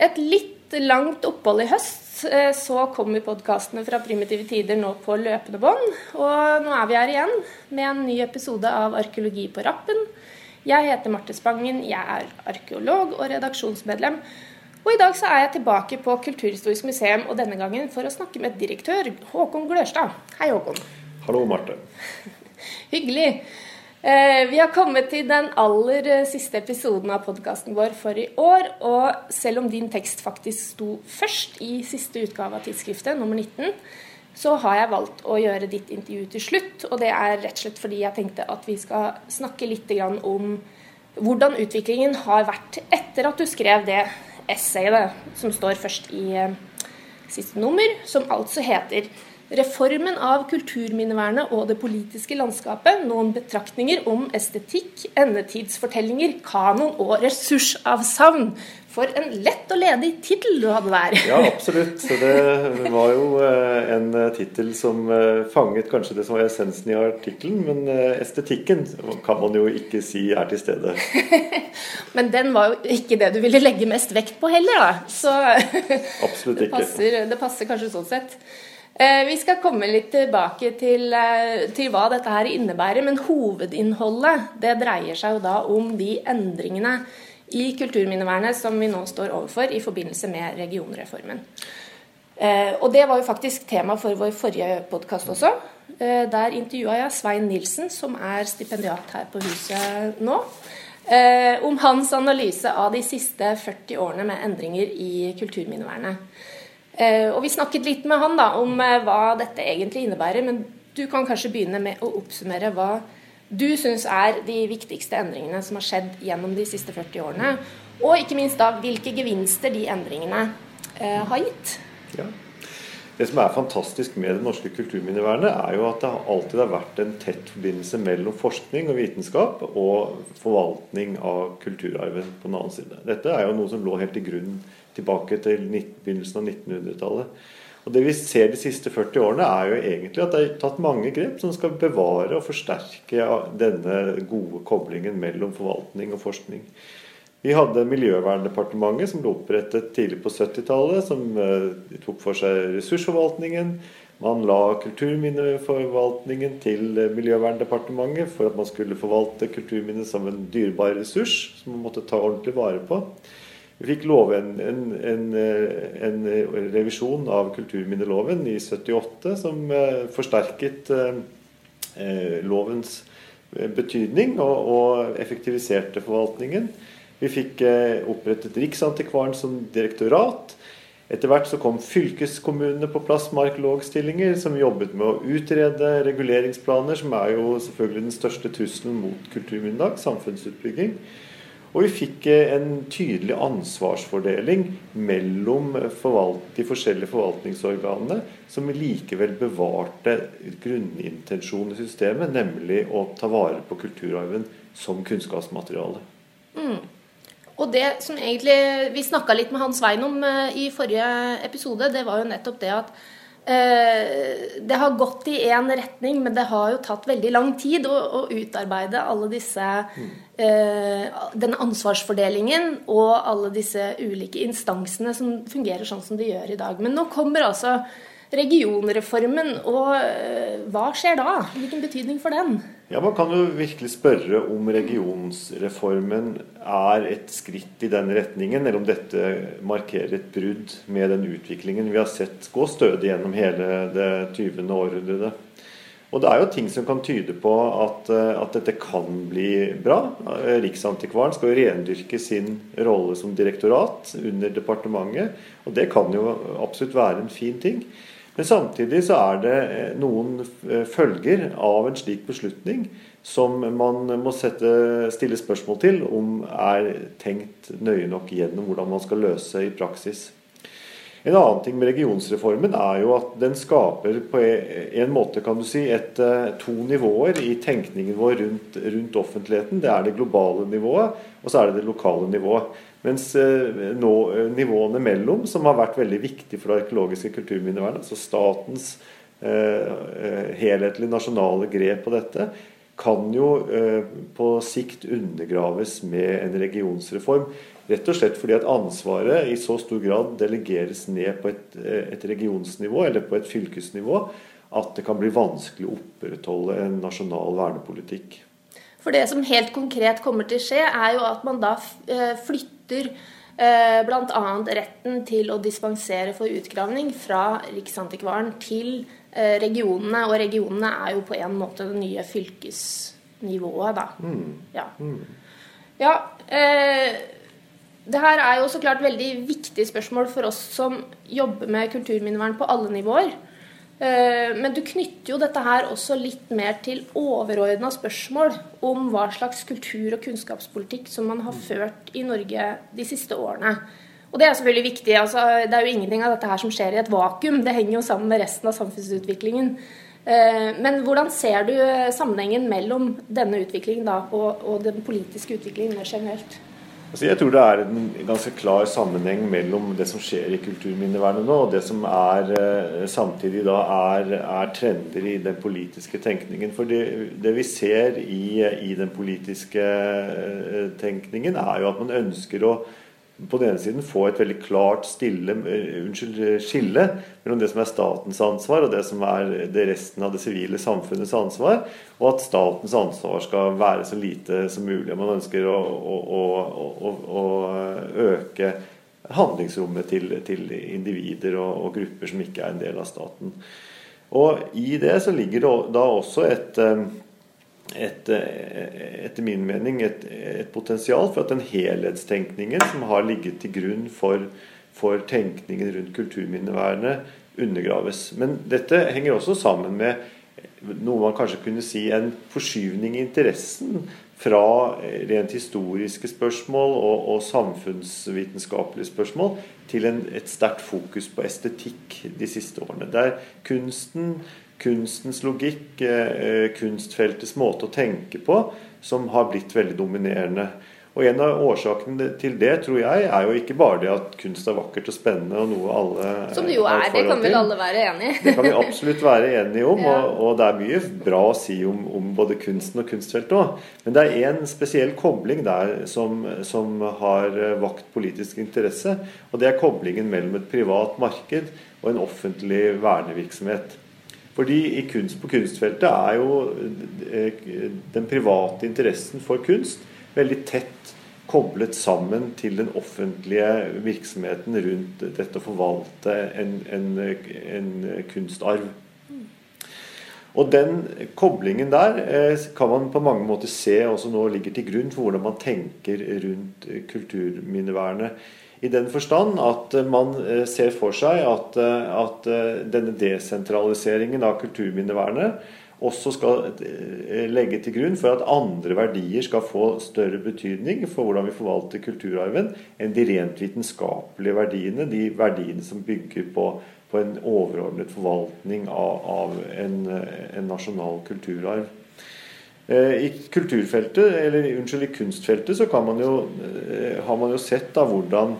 Et litt langt opphold i høst, eh, så kommer podkastene fra Primitive Tider nå på løpende bånd. Og nå er vi her igjen med en ny episode av Arkeologi på rappen. Jeg heter Marte Spangen, jeg er arkeolog og redaksjonsmedlem. Og i dag så er jeg tilbake på Kulturhistorisk museum, og denne gangen for å snakke med direktør Håkon Glørstad. Hei, Håkon. Hallo, Marte. Hyggelig. Eh, vi har kommet til den aller eh, siste episoden av podkasten vår for i år. Og selv om din tekst faktisk sto først i siste utgave av tidsskriftet, nummer 19, så har jeg valgt å gjøre ditt intervju til slutt. Og det er rett og slett fordi jeg tenkte at vi skal snakke litt om hvordan utviklingen har vært etter at du skrev det essayet som står først i eh, siste nummer, som altså heter Reformen av kulturminnevernet og det politiske landskapet. Noen betraktninger om estetikk, endetidsfortellinger, kanon og ressursavsavn. For en lett og ledig tittel du hadde der. Ja, absolutt. Så det var jo eh, en eh, tittel som eh, fanget kanskje det som var essensen i artikkelen. Men estetikken kan man jo ikke si er til stede. men den var jo ikke det du ville legge mest vekt på heller, da. Så absolutt ikke. Det passer, det passer kanskje sånn sett. Eh, vi skal komme litt tilbake til, eh, til, hva dette her innebærer, men hovedinnholdet det dreier seg jo da om de endringene i kulturminnevernet som vi nå står overfor i forbindelse med regionreformen. Eh, og det var jo faktisk tema for vår forrige podkast også. Der intervjua jeg Svein Nilsen, som er stipendiat her på huset nå. Om hans analyse av de siste 40 årene med endringer i kulturminnevernet. Eh, og Vi snakket litt med han da, om eh, hva dette egentlig innebærer. Men du kan kanskje begynne med å oppsummere hva du syns er de viktigste endringene som har skjedd gjennom de siste 40 årene. Og ikke minst da hvilke gevinster de endringene eh, har gitt. Ja. Det som er fantastisk med det norske kulturminnevernet, er jo at det alltid har vært en tett forbindelse mellom forskning og vitenskap og forvaltning av kulturarven på den annen side. Dette er jo noe som lå helt i grunnen tilbake til begynnelsen av 1900-tallet. Og Det vi ser de siste 40 årene, er jo egentlig at det er tatt mange grep som skal bevare og forsterke denne gode koblingen mellom forvaltning og forskning. Vi hadde Miljøverndepartementet, som ble opprettet tidlig på 70-tallet, som eh, tok for seg ressursforvaltningen. Man la kulturminneforvaltningen til eh, Miljøverndepartementet for at man skulle forvalte kulturminnet som en dyrebar ressurs som man måtte ta ordentlig vare på. Vi fikk en, en, en, en, revisjon av kulturminneloven i 78 som eh, forsterket eh, lovens betydning og, og, effektiviserte forvaltningen. Vi fikk eh, opprettet Riksantikvaren som direktorat. Etter hvert så kom fylkeskommunene på plass marklogstillinger som jobbet med å utrede reguleringsplaner, som er jo selvfølgelig den største trusselen mot kulturminnedag, samfunnsutbygging. Og vi fikk eh, en tydelig ansvarsfordeling mellom de forskjellige forvaltningsorganene, som likevel bevarte grunnintensjonen i systemet, nemlig å ta vare på kulturarven som kunnskapsmateriale. Mm. Og det som egentlig Vi snakka litt med Hans Svein om eh, i forrige episode, det var jo nettopp det at Eh, det har gått i én retning, men det har jo tatt veldig lang tid å, å utarbeide alle disse mm. Denne ansvarsfordelingen og alle disse ulike instansene som fungerer sånn som de gjør i dag. Men nå kommer altså regionreformen, og eh, hva skjer da? Hvilken betydning for den? Ja, Man kan jo virkelig spørre om regionsreformen er et skritt i den retningen, eller om dette markerer et brudd med den utviklingen vi har sett gå stødig gjennom hele det 20. århundret. Og det er jo ting som kan tyde på at, eh, at, dette kan bli bra. Riksantikvaren skal jo rendyrke sin rolle som direktorat under departementet, og det kan jo absolutt være en fin ting. Men samtidig så er det eh, noen eh, følger av en slik beslutning som man må sette, stille spørsmål til om er tenkt nøye nok gjennom hvordan man skal løse i praksis. En annen ting med regionsreformen er jo at den skaper på en måte kan du si, et, eh, to nivåer i tenkningen vår rundt, rundt offentligheten. Det er det globale nivået, og så er det det lokale nivået. Mens eh, nå, eh, nivåene mellom, som har vært veldig viktig for det arkeologiske kulturminnevernet, altså statens eh, helhetlige nasjonale grep på dette, kan jo eh, på sikt undergraves med en regionsreform. Rett og slett fordi at ansvaret i så stor grad delegeres ned på et, eh, et regionsnivå eller på et fylkesnivå at det kan bli vanskelig å opprettholde en nasjonal vernepolitikk. For det som helt konkret kommer til å skje, er jo at man da eh, flytter eh, bl.a. retten til å dispensere for utgravning fra Riksantikvaren til regionene. Og regionene er jo på en måte det nye fylkesnivået, da. Mm. Ja. Mm. ja eh, det her er jo så klart veldig viktige spørsmål for oss som jobber med kulturminnevern på alle nivåer. Eh, men du knytter jo dette her også litt mer til overordna spørsmål om hva slags kultur- og kunnskapspolitikk som man har ført i Norge de siste årene. Og det er selvfølgelig viktig. Altså, det er jo ingenting av dette her som skjer i et vakuum. Det henger jo sammen med resten av samfunnsutviklingen. Eh, men hvordan ser du sammenhengen mellom denne utviklingen da, og, og den politiske utviklingen generelt? Altså jeg tror det er en ganske klar sammenheng mellom det som skjer i kulturminnevernet nå, og det som er, eh, samtidig da er, er, trender i den politiske tenkningen. For det, det vi ser i, i, den politiske eh, tenkningen, er jo at man ønsker å på den ene siden få et veldig klart stille, uh, unnskyld, skille mellom det som er statens ansvar og det som er det resten av det sivile samfunnets ansvar, og at statens ansvar skal være så lite som mulig. Man ønsker å, å, å, å øke handlingsrommet til, til individer og, og, grupper som ikke er en del av staten. Og I det så ligger det da også et et, eh, etter min mening et, et, potensial for at den helhetstenkningen som har ligget til grunn for, for tenkningen rundt kulturminnevernet, undergraves. Men dette henger også sammen med noe man kanskje kunne si en forskyvning i interessen fra rent historiske spørsmål og, og samfunnsvitenskapelige spørsmål til en, et sterkt fokus på estetikk de siste årene. Der kunsten kunstens logikk, eh, kunstfeltets måte å tenke på, som har blitt veldig dominerende. Og En av årsakene til det tror jeg er jo ikke bare det at kunst er vakkert og spennende og noe alle Som det jo er, det kan vel alle være enig i? det kan vi absolutt være enige om, ja. og, og, det er mye bra å si om, om både kunsten og kunstfeltet òg. Men det er en spesiell kobling der som, som har vakt politisk interesse, og det er koblingen mellom et privat marked og en offentlig vernevirksomhet. Fordi i kunst på kunstfeltet er jo eh, den private interessen for kunst veldig tett koblet sammen til den offentlige virksomheten rundt dette å forvalte en, en, en kunstarv. Og Den koblingen der eh, kan man på mange måter se også nå ligger til grunn for hvordan man tenker rundt kulturminnevernet i den forstand at eh, man eh, ser for seg at, eh, at denne desentraliseringen av kulturminnevernet også skal legge til grunn for at andre verdier skal få større betydning for hvordan vi forvalter kulturarven, enn de rent vitenskapelige verdiene, de verdiene som bygger på, på en overordnet forvaltning av, av en, en, nasjonal kulturarv. I kulturfeltet, eller unnskyld, i kunstfeltet så man jo, har man jo sett da hvordan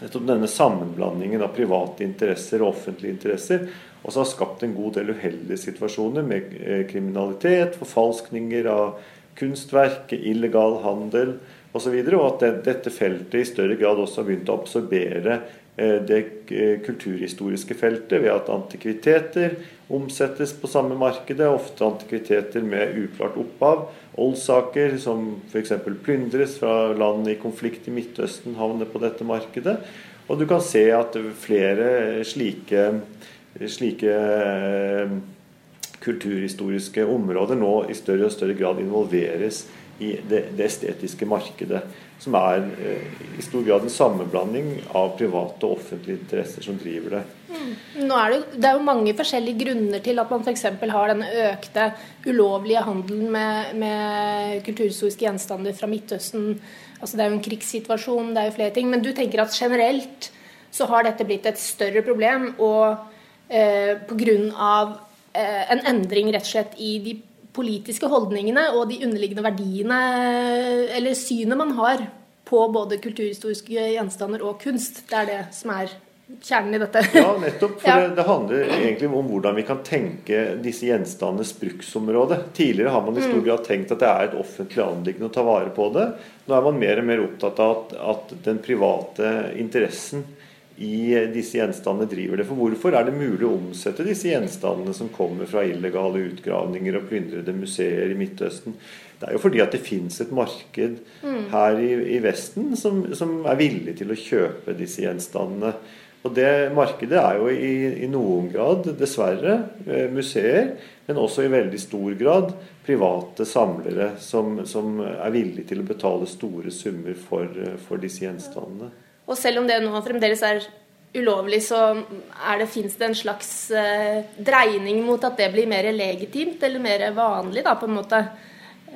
nettopp denne sammenblandingen av private interesser og offentlige interesser også har skapt en god del uheldige situasjoner med eh, kriminalitet, forfalskninger av kunstverk, illegal handel osv. Og, så og at dette feltet i større grad også har begynt å absorbere det eh, kulturhistoriske feltet ved at antikviteter omsettes på samme markedet, ofte antikviteter med uklart opphav Oldsaker som f.eks. plyndres fra land i konflikt i Midtøsten, havner på dette markedet. Og du kan se at flere slike, slike eh, kulturhistoriske områder nå i større og større grad involveres i det, det estetiske markedet. Som er eh, i stor grad en sammenblanding av private og offentlige interesser som driver det. Mm. Nå er det, det, er jo mange forskjellige grunner til at man f.eks. har den økte ulovlige handelen med, med kulturhistoriske gjenstander fra Midtøsten. Altså Det er jo en krigssituasjon, det er jo flere ting. Men du tenker at generelt så har dette blitt et større problem, og eh, pga. Eh, en endring rett og slett i de politiske holdningene og de underliggende verdiene, eller synet man har på både kulturhistoriske gjenstander og kunst. Det er det som er kjernen i dette. ja, nettopp. For Ja. det, det handler egentlig om hvordan vi kan tenke disse gjenstandenes bruksområde. Tidligere har man i Mm. stor grad tenkt at det er et offentlig anliggende å ta vare på det. Nå er man mer og mer opptatt av at, at den private interessen i disse gjenstandene driver det. For hvorfor er det mulig å omsette disse gjenstandene som kommer fra illegale utgravninger og plyndrede museer i Midtøsten? Det er jo fordi at det fins et marked her i, i Vesten som, som er villig til å kjøpe disse gjenstandene. Og det markedet er jo i, i noen grad, dessverre, eh, museer, men også i veldig stor grad private samlere som, som er villige til å betale store summer for, eh, for disse gjenstandene. Og selv om det nå fremdeles er ulovlig, så er det, fins det en slags eh, dreining mot at det blir mer legitimt, eller mer vanlig, da, på en måte.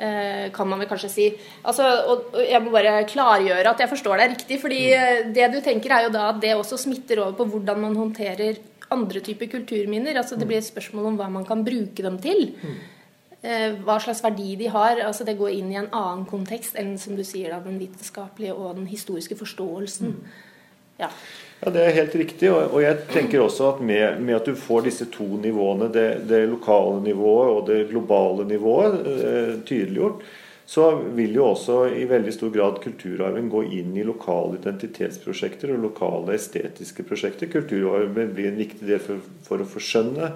Eh, kan man vel kanskje si. Altså, og, og jeg må bare klargjøre at jeg forstår deg riktig. fordi mm. det du tenker er jo da at det også smitter over på hvordan man håndterer andre typer kulturminner. altså Det blir et spørsmål om hva man kan bruke dem til. Eh, hva slags verdi de har. altså Det går inn i en annen kontekst enn som du sier da, den vitenskapelige og den historiske forståelsen. Ja. Ja, Det er helt riktig. Og og jeg tenker også at med, med at du får disse to nivåene, det, det lokale nivået og det globale nivået, eh, tydeliggjort, så vil jo også i veldig stor grad kulturarven gå inn i lokale identitetsprosjekter og lokale estetiske prosjekter. Kulturarven blir en viktig del for, for å forskjønne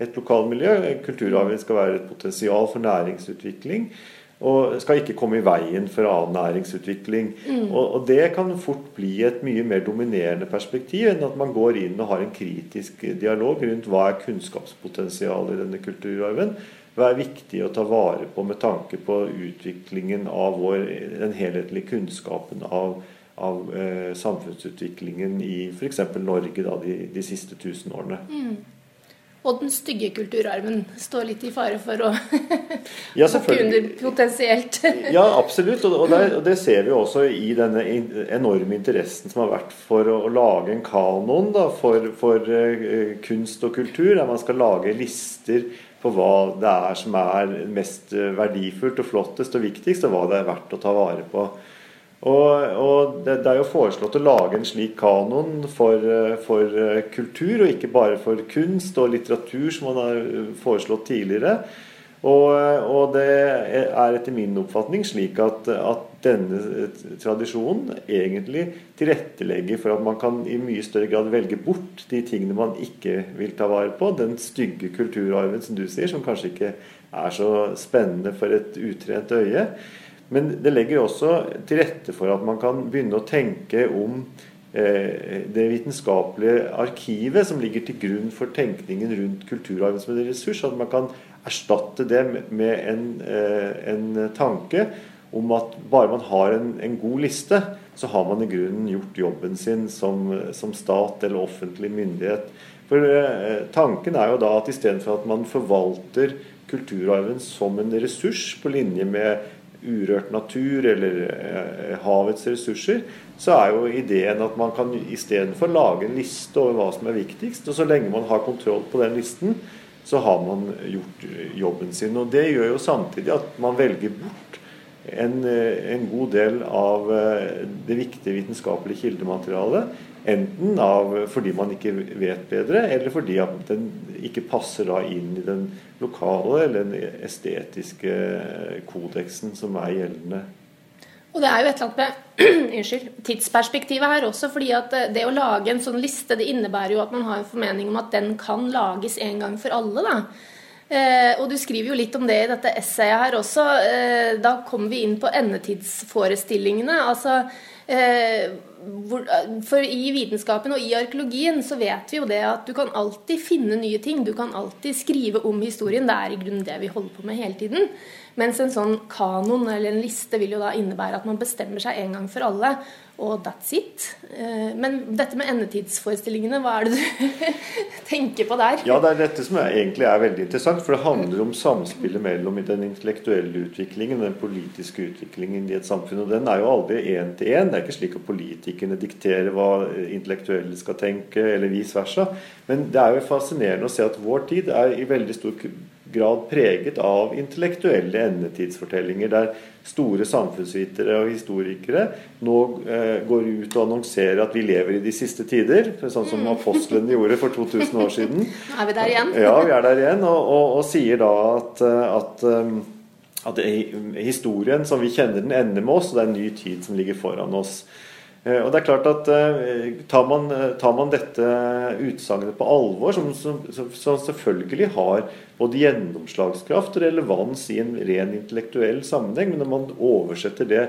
et lokalmiljø. Kulturarven skal være et potensial for næringsutvikling. Og skal ikke komme i veien for annen næringsutvikling. Og, og det kan fort bli et mye mer dominerende perspektiv enn at man går inn og har en kritisk dialog rundt hva er kunnskapspotensialet i denne kulturarven. Hva er viktig å ta vare på med tanke på utviklingen av vår, den helhetlige kunnskapen av, av eh, samfunnsutviklingen i f.eks. Norge da, de, de siste tusen årene. Og den stygge kulturarven står litt i fare for å Ja, under potensielt. Ja, absolutt. Og der, det, og det ser vi også i denne enorme interessen som har vært for å, å lage en kanon da, for, for uh, kunst og kultur, der man skal lage lister på hva det er som er mest eh, verdifullt og flottest og viktigst, og hva det er verdt å ta vare på. Og, og det, det er jo foreslått å lage en slik kanon for, eh, for eh, kultur, og ikke bare for kunst og litteratur, som man har eh, foreslått tidligere. Og, og det er etter min oppfatning slik at, at denne tradisjonen egentlig tilrettelegger for at man kan i mye større grad velge bort de tingene man ikke vil ta vare på. Den stygge kulturarven, som du sier, som kanskje ikke er så spennende for et utrent øye. Men det legger også til rette for at man kan begynne å tenke om eh, det vitenskapelige arkivet som ligger til grunn for tenkningen rundt kulturarven som en ressurs. At man kan erstatte det med- en, eh, en tanke om at bare man har en, en god liste, så har man i grunnen gjort jobben sin som, som stat eller offentlig myndighet. For eh, Tanken er jo da at istedenfor at man forvalter kulturarven som en ressurs på linje med urørt natur eller eh, havets ressurser, så er jo ideen at man kan istedenfor lage en liste over hva som er viktigst. Og så lenge man har kontroll på den listen, så har man gjort jobben sin. Og det gjør jo samtidig at man velger bort en, eh, en god del av eh, det viktige vitenskapelige kildematerialet. Enten av, fordi man ikke vet bedre, eller fordi den ikke passer inn i den lokale eller den estetiske kodeksen som er gjeldende. Og det er jo et eller annet med unnskyld, tidsperspektivet her også. fordi at eh, det å lage en sånn liste, det innebærer jo at man har en formening om at den kan lages en gang for alle. da. Eh, og du skriver jo litt om det i dette essayet her også. Eh, da kommer vi inn på endetidsforestillingene. altså eh, hvor, for i vitenskapen og i arkeologien så vet vi jo det at du kan alltid finne nye ting. Du kan alltid skrive om historien. Det er i grunnen det vi holder på med hele tiden. Mens en sånn kanon eller en liste vil jo da innebære at man bestemmer seg en gang for alle, og that's it. Eh, Men dette med endetidsforestillingene, hva er det du tenker på der? Ja, det er dette som er, egentlig er veldig interessant. For det handler om samspillet mellom den intellektuelle utviklingen og den politiske utviklingen i et samfunn. Og den er jo aldri én til én. Det er ikke slik at politikerne dikterer hva intellektuelle skal tenke, eller vice versa. Men det er jo fascinerende å se at vår tid er i veldig stor grad preget av intellektuelle endetidsfortellinger, der store samfunnsvitere og historikere nå eh, går ut og annonserer at vi lever i de siste tider, sånn som mm. apostlene gjorde for 2000 år siden. Er vi der igjen. Ja, vi er der igjen, og, og, og sier da at, at, at historien som vi kjenner den, ender med oss, og det er en ny tid som ligger foran oss. Eh, og det er klart at eh, Tar man, tar man dette utsagnet på alvor, som, som, som, selvfølgelig har både gjennomslagskraft og relevans i en ren intellektuell sammenheng, men når man oversetter det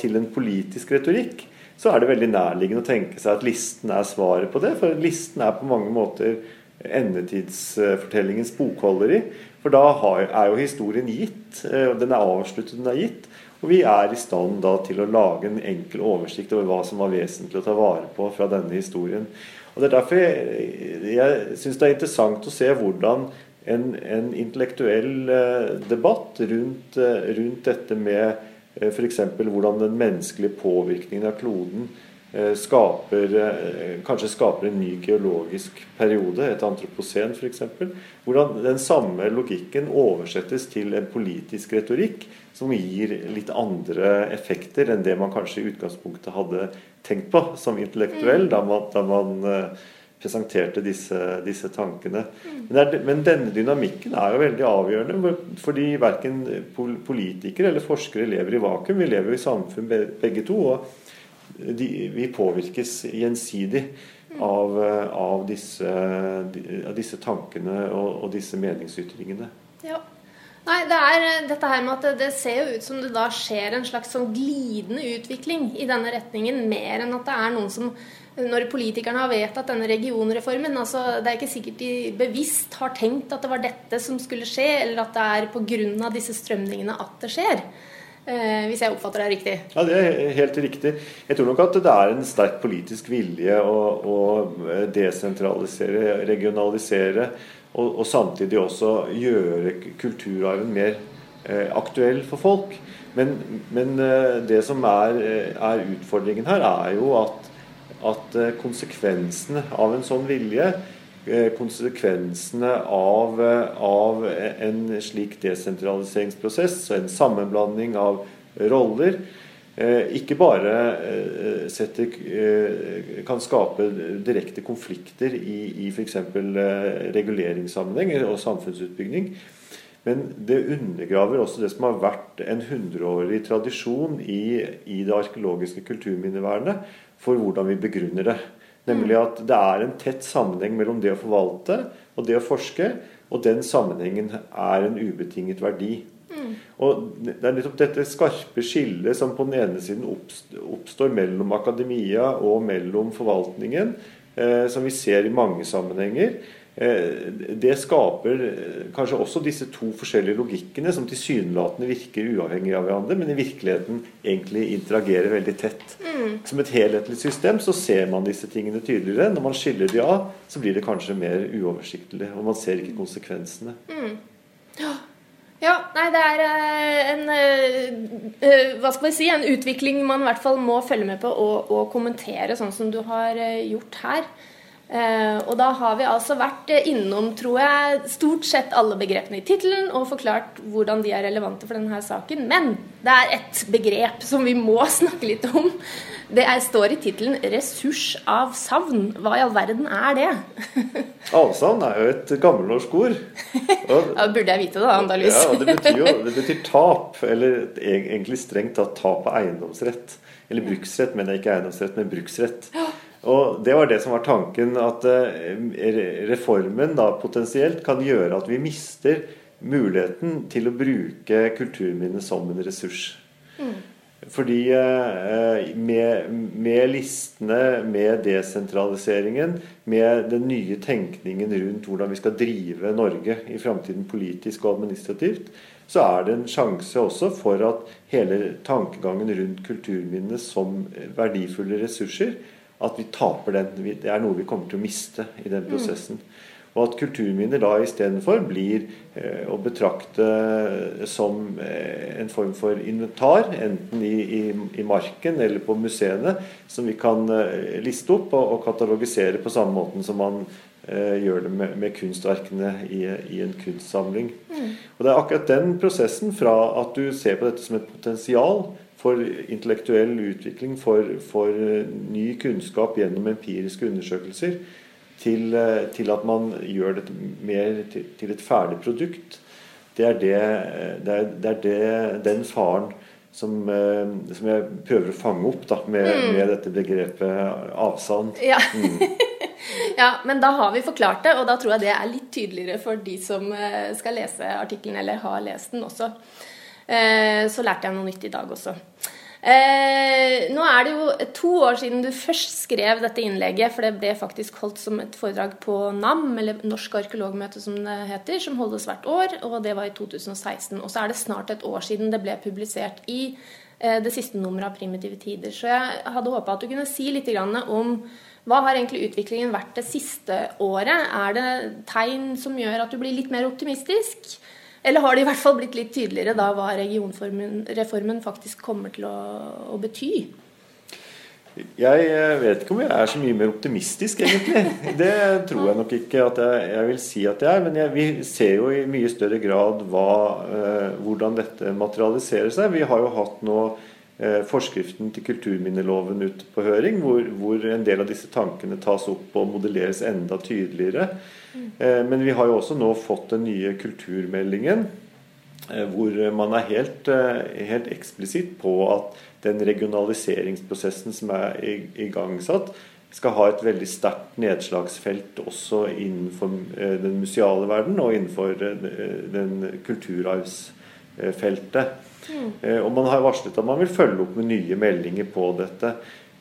til en politisk retorikk, så er det veldig nærliggende å tenke seg at listen er svaret på det. For listen er på mange måter endetidsfortellingens bokholderi. For da er jo historien gitt. Eh, Den er avsluttet, den er gitt. Og vi er i stand da til å lage en enkel oversikt over hva som var vesentlig å ta vare på fra denne historien. Og Det er derfor jeg, jeg syns det er interessant å se hvordan en, en intellektuell eh, debatt rundt, eh, rundt dette med eh, f.eks. hvordan den menneskelige påvirkningen av kloden skaper, kanskje skaper en ny geologisk periode, et antroposen f.eks. Hvordan den samme logikken oversettes til en politisk retorikk som gir litt andre effekter enn det man kanskje i utgangspunktet hadde tenkt på som intellektuell mm. da man, da man uh, presenterte disse, disse tankene. Mm. Men, er, men, denne dynamikken er jo veldig avgjørende, fordi verken politikere eller forskere lever i vakuum. Vi lever jo i samfunn begge to, og de, vi påvirkes gjensidig av, av, disse, av disse, tankene og, og disse meningsytringene. Ja. Nei, det er eh, dette her med at det, det, ser jo ut som det da skjer en slags sånn glidende utvikling i denne retningen, mer enn at det er noen som når politikerne har vedtatt denne regionreformen altså Det er ikke sikkert de bevisst har tenkt at det var dette som skulle skje, eller at det er pga. disse strømningene at det skjer. Eh, hvis jeg oppfatter det riktig? Ja, det er helt riktig. Jeg tror nok at det er en sterk politisk vilje å, å desentralisere, regionalisere og, og, samtidig også gjøre kulturarven mer eh, aktuell for folk. Men, men eh, det som er, eh, er, utfordringen her, er jo at, at eh, konsekvensene av en sånn vilje eh, Konsekvensene av, av, en slik desentraliseringsprosess og en sammenblanding av roller Eh, ikke bare eh, setter, eh, kan skape direkte konflikter i, i f.eks. reguleringssammenheng og samfunnsutbygging. Men det undergraver også det som har vært en hundreårig tradisjon i, i det arkeologiske kulturminnevernet for hvordan vi begrunner det. Nemlig mm. at det er en tett sammenheng mellom det å forvalte og det å forske. Og den sammenhengen er en ubetinget verdi. Mm. Og Det er nettopp dette skarpe skillet som på den ene siden oppstår mellom akademia og mellom forvaltningen, eh, som vi ser i mange sammenhenger. Eh, det skaper eh, kanskje også disse to forskjellige logikkene som tilsynelatende virker uavhengig av hverandre, men i virkeligheten egentlig interagerer veldig tett. Mm. Som et helhetlig system så ser man disse tingene tydeligere. Når man skiller de av, så blir det kanskje mer uoversiktlig, og man ser ikke konsekvensene. Mm. Ja. Ja, nei, det er eh, en Hva skal vi si? En utvikling man i hvert fall må følge med på og, og kommentere, sånn som du har gjort her. Uh, og da har vi altså vært innom, tror jeg, stort sett alle begrepene i tittelen og forklart hvordan de er relevante for denne saken. Men det er et begrep som vi må snakke litt om. Det er, står i tittelen savn». Hva i all verden er det? Avsavn er jo et gammelnorsk ord. Og, ja, burde jeg vite det, Andalus? ja, det betyr jo det betyr tap. Eller egentlig strengt tatt tap av eiendomsrett. Eller bruksrett, mener jeg ikke eiendomsrett, men bruksrett. Og Det var det som var tanken, at eh, reformen da potensielt kan gjøre at vi mister muligheten til å bruke kulturminnet som en ressurs. Mm. Fordi eh, med, med, listene, med desentraliseringen, med den nye tenkningen rundt hvordan vi skal drive Norge i framtiden politisk og administrativt, så er det en sjanse også for at hele tankegangen rundt kulturminnene som verdifulle ressurser at vi taper den. Det er noe vi kommer til å miste i den mm. prosessen. Og at kulturminner da istedenfor blir eh, å betrakte som eh, en form for inventar, enten i, i, i, marken eller på museene, som vi kan eh, liste opp og, og katalogisere på samme måten som man eh, gjør det med, med kunstverkene i, i, en kunstsamling. Mm. Og Det er akkurat den prosessen fra at du ser på dette som et potensial for intellektuell utvikling, for, for ny kunnskap gjennom empiriske undersøkelser, til, til, at man gjør det mer til, til et ferdig produkt. Det er, det, det er, det er det, den faren som, eh, som, jeg prøver å fange opp da, med, mm. med dette begrepet avsavn. Ja. Mm. ja, men da har vi forklart det, og da tror jeg det er litt tydeligere for de som eh, skal lese artikkelen, eller har lest den også. Eh, så lærte jeg noe nytt i dag også. Eh, nå er det jo to år siden du først skrev dette innlegget, for det ble faktisk holdt som et foredrag på NAM, eller Norsk arkeologmøte som det heter, som holdes hvert år, og det var i 2016. Og så er det snart et år siden det ble publisert i eh, det siste nummeret av Primitive tider. Så jeg hadde håpa at du kunne si litt om hva har egentlig utviklingen vært det siste året? Er det tegn som gjør at du blir litt mer optimistisk? Eller har det i hvert fall blitt litt tydeligere da hva regionreformen faktisk kommer til å, å bety? Jeg eh, vet ikke om jeg er så mye mer optimistisk, egentlig. Det tror jeg nok ikke at jeg, jeg vil si at jeg er. Men jeg, vi ser jo i mye større grad hva, eh, hvordan dette materialiserer seg. Vi har jo hatt nå eh, forskriften til kulturminneloven ute på høring, hvor, hvor, en del av disse tankene tas opp og modelleres enda tydeligere. Eh, men vi har jo også nå fått den nye kulturmeldingen, eh, hvor man er helt, eh, helt eksplisitt på at den regionaliseringsprosessen som er igangsatt, skal ha et veldig sterkt nedslagsfelt også innenfor den museale verden og innenfor den kulturarvsfeltet. Mm. Og man har varslet at man vil følge opp med nye meldinger på dette.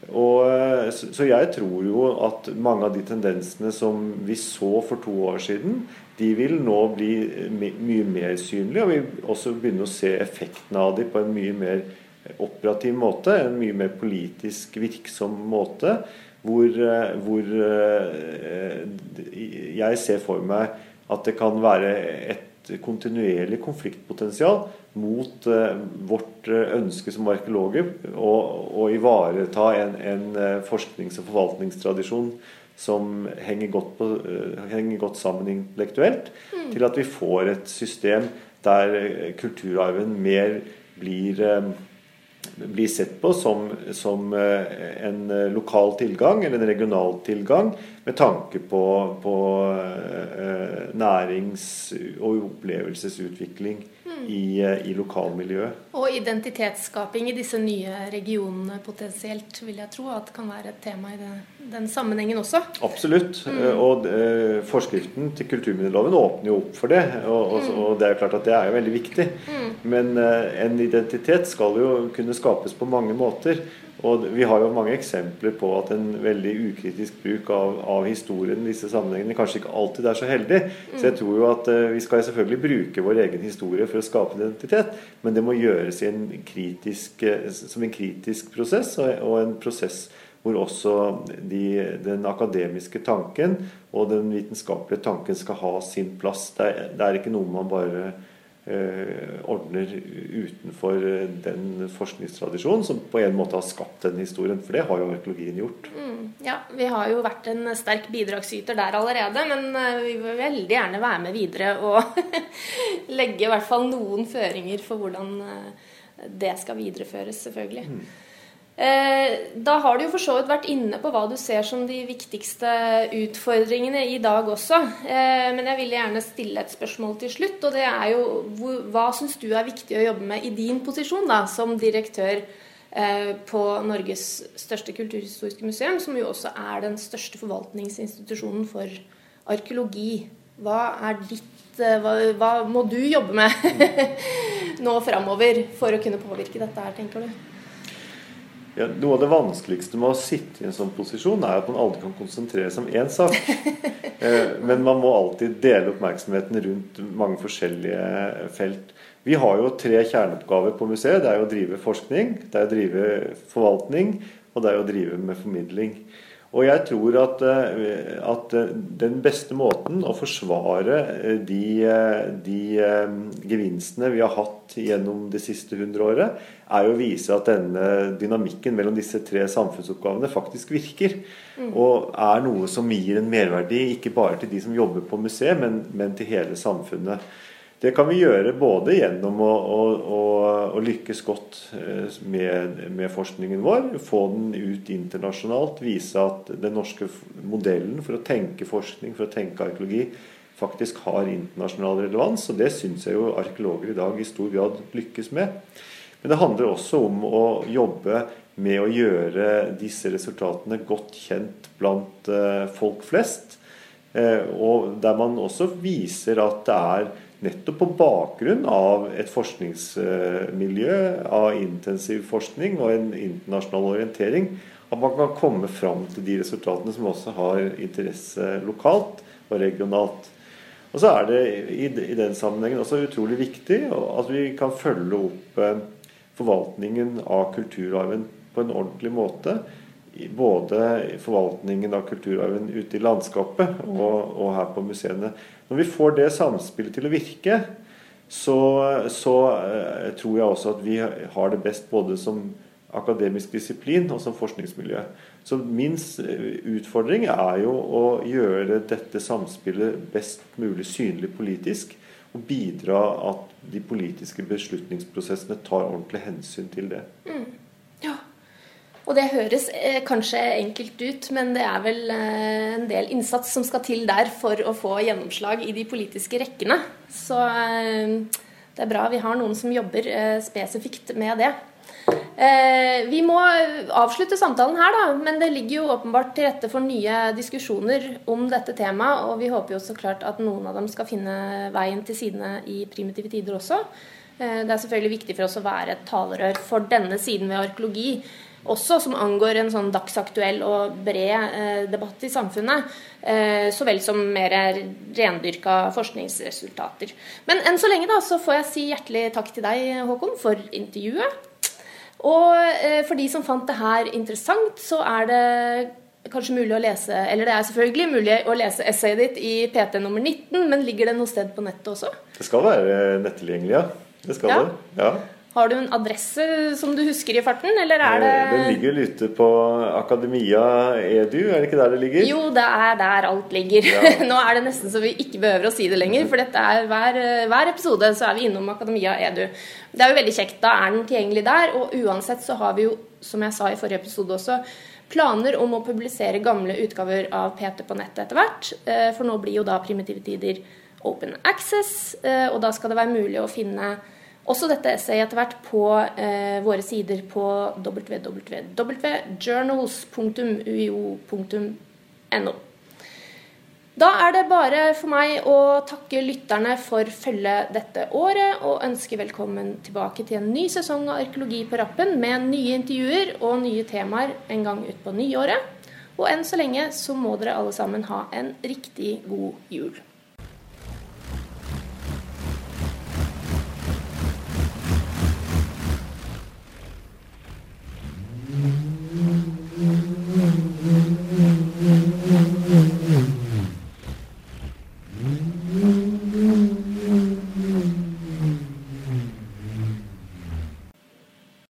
Og, eh, så jeg tror jo at mange av de tendensene som vi så for to år siden, de vil nå bli mye mer synlige, og vi også begynne å se effekten av dem på en mye mer operativ måte, en mye mer politisk virksom måte, hvor, eh, hvor eh, jeg ser for meg at det kan være et kontinuerlig konfliktpotensial mot uh, vårt uh, ønske som arkeologer å ivareta en, en uh, forsknings- og forvaltningstradisjon som henger godt, på, henger godt sammen intellektuelt, mm. til at vi får et system der kulturarven mer blir blir sett på som, som, en lokal tilgang eller en regional tilgang med tanke på, på nærings- og opplevelsesutvikling i, i, lokalmiljøet. Og identitetsskaping i disse nye regionene potensielt, vil jeg tro at kan være et tema i det, den sammenhengen også. Absolutt. Mm. Eh, og eh, forskriften til kulturminneloven åpner jo opp for det. Og, og, mm. og, det er jo klart at det er jo veldig viktig. Mm. Men eh, en identitet skal jo kunne skapes på mange måter. Og Vi har jo mange eksempler på at en veldig ukritisk bruk av, av historien i disse sammenhengene kanskje ikke alltid er så heldig. Så jeg tror jo at uh, vi skal selvfølgelig bruke vår egen historie for å skape identitet, men det må gjøres en kritisk, uh, som en kritisk prosess, og, en prosess hvor også de, den akademiske tanken og den vitenskapelige tanken skal ha sin plass. Det er, det er ikke noe man bare Eh, ordner utenfor eh, den forskningstradisjonen som på en måte har skapt den historien. For det har jo arkeologien gjort. Mm, ja, vi har jo vært en sterk bidragsyter der allerede. Men eh, vi vil veldig gjerne være med videre og legge i hvert fall noen føringer for hvordan det skal videreføres, selvfølgelig. Mm. Eh, da har du jo for så vidt vært inne på hva du ser som de viktigste utfordringene i dag også. Eh, men jeg vil gjerne stille et spørsmål til slutt. Og det er jo hva syns du er viktig å jobbe med i din posisjon da, som direktør eh, på Norges største kulturhistoriske museum, som jo også er den største forvaltningsinstitusjonen for arkeologi. Hva er ditt hva, hva må du jobbe med nå framover for å kunne påvirke dette her, tenker du? Ja, noe av det vanskeligste med å sitte i en sånn posisjon, er at man aldri kan konsentrere seg om én sak. Eh, men man må alltid dele oppmerksomheten rundt mange forskjellige felt. Vi har jo tre kjerneoppgaver på museet. Det er å drive forskning, det er å drive forvaltning, og det er å drive med formidling. Og jeg tror at, eh, at den beste måten å forsvare de, de gevinstene vi har hatt gjennom det siste hundreåret, er jo å vise at denne dynamikken mellom disse tre samfunnsoppgavene faktisk virker. Mm. Og er noe som gir en merverdi ikke bare til de som jobber på museet, men, men til hele samfunnet. Det kan vi gjøre både gjennom å, å, å, lykkes godt eh, med, med, forskningen vår, få den ut internasjonalt, vise at den norske modellen for å tenke forskning, for å tenke arkeologi, faktisk har internasjonal relevans. Og det syns jeg jo arkeologer i dag i stor grad lykkes med. Men det handler også om å jobbe med å gjøre disse resultatene godt kjent blant eh, folk flest. Eh, og der man også viser at det er nettopp på bakgrunn av et forskningsmiljø av intensiv forskning og en internasjonal orientering at man kan komme fram til de resultatene som også har interesse lokalt og regionalt. Og så er det i den sammenhengen også utrolig viktig at vi kan følge opp eh, forvaltningen av kulturarven på en ordentlig måte. Både forvaltningen av kulturarven ute i landskapet og, og her på museene. Når vi får det samspillet til å virke, så, så uh, tror jeg også at vi har det best både som akademisk disiplin og som forskningsmiljø. Så min utfordring er jo å gjøre dette samspillet best mulig synlig politisk. Og bidra at de politiske beslutningsprosessene tar ordentlig hensyn til det. Mm. Og det høres eh, kanskje enkelt ut, men det er vel eh, en del innsats som skal til der for å få gjennomslag i de politiske rekkene. Så eh, det er bra vi har noen som jobber spesifikt med det. Vi må avslutte samtalen her, da, men det ligger jo åpenbart til rette for nye diskusjoner om dette temaet. Og vi håper jo så klart at noen av dem skal finne veien til sidene i primitive tider også. Det er selvfølgelig viktig for oss å være et talerør for denne siden ved arkeologi også som angår en sånn dagsaktuell og bred eh, debatt i samfunnet, eh, så vel som mer rendyrka forskningsresultater. Men enn så lenge da, så får jeg si hjertelig takk til deg, Håkon, for intervjuet. Og eh, for de som fant det her interessant, så er det kanskje mulig å lese Eller det er selvfølgelig mulig å lese essayet ditt i PT nummer 19, men ligger det noe sted på nettet også? Det skal være nettilgjengelig, ja. Det skal ja. det. ja. Har du en adresse som du husker i farten, eller er det Den ligger ute på Akademia Edu, er det ikke der det ligger? Jo, det er der alt ligger. Ja. Nå er det nesten så vi ikke behøver å si det lenger, for dette er hver, hver episode så er vi innom Akademia Edu. Det er jo veldig kjekt. Da er den tilgjengelig der, og uansett så har vi jo, som jeg sa i forrige episode også, planer om å publisere gamle utgaver av PT på nettet etter hvert. Eh, for nå blir jo da Primitive Tider open access, eh, og da skal det være mulig å finne også dette essayet etter hvert på eh, våre sider på www.journals.uio.no. Da er det bare for meg å takke lytterne for følget dette året, og ønske velkommen tilbake til en ny sesong av Arkeologi på rappen med nye intervjuer og nye temaer en gang utpå nyåret. Og enn så lenge så må dere alle sammen ha en riktig god jul.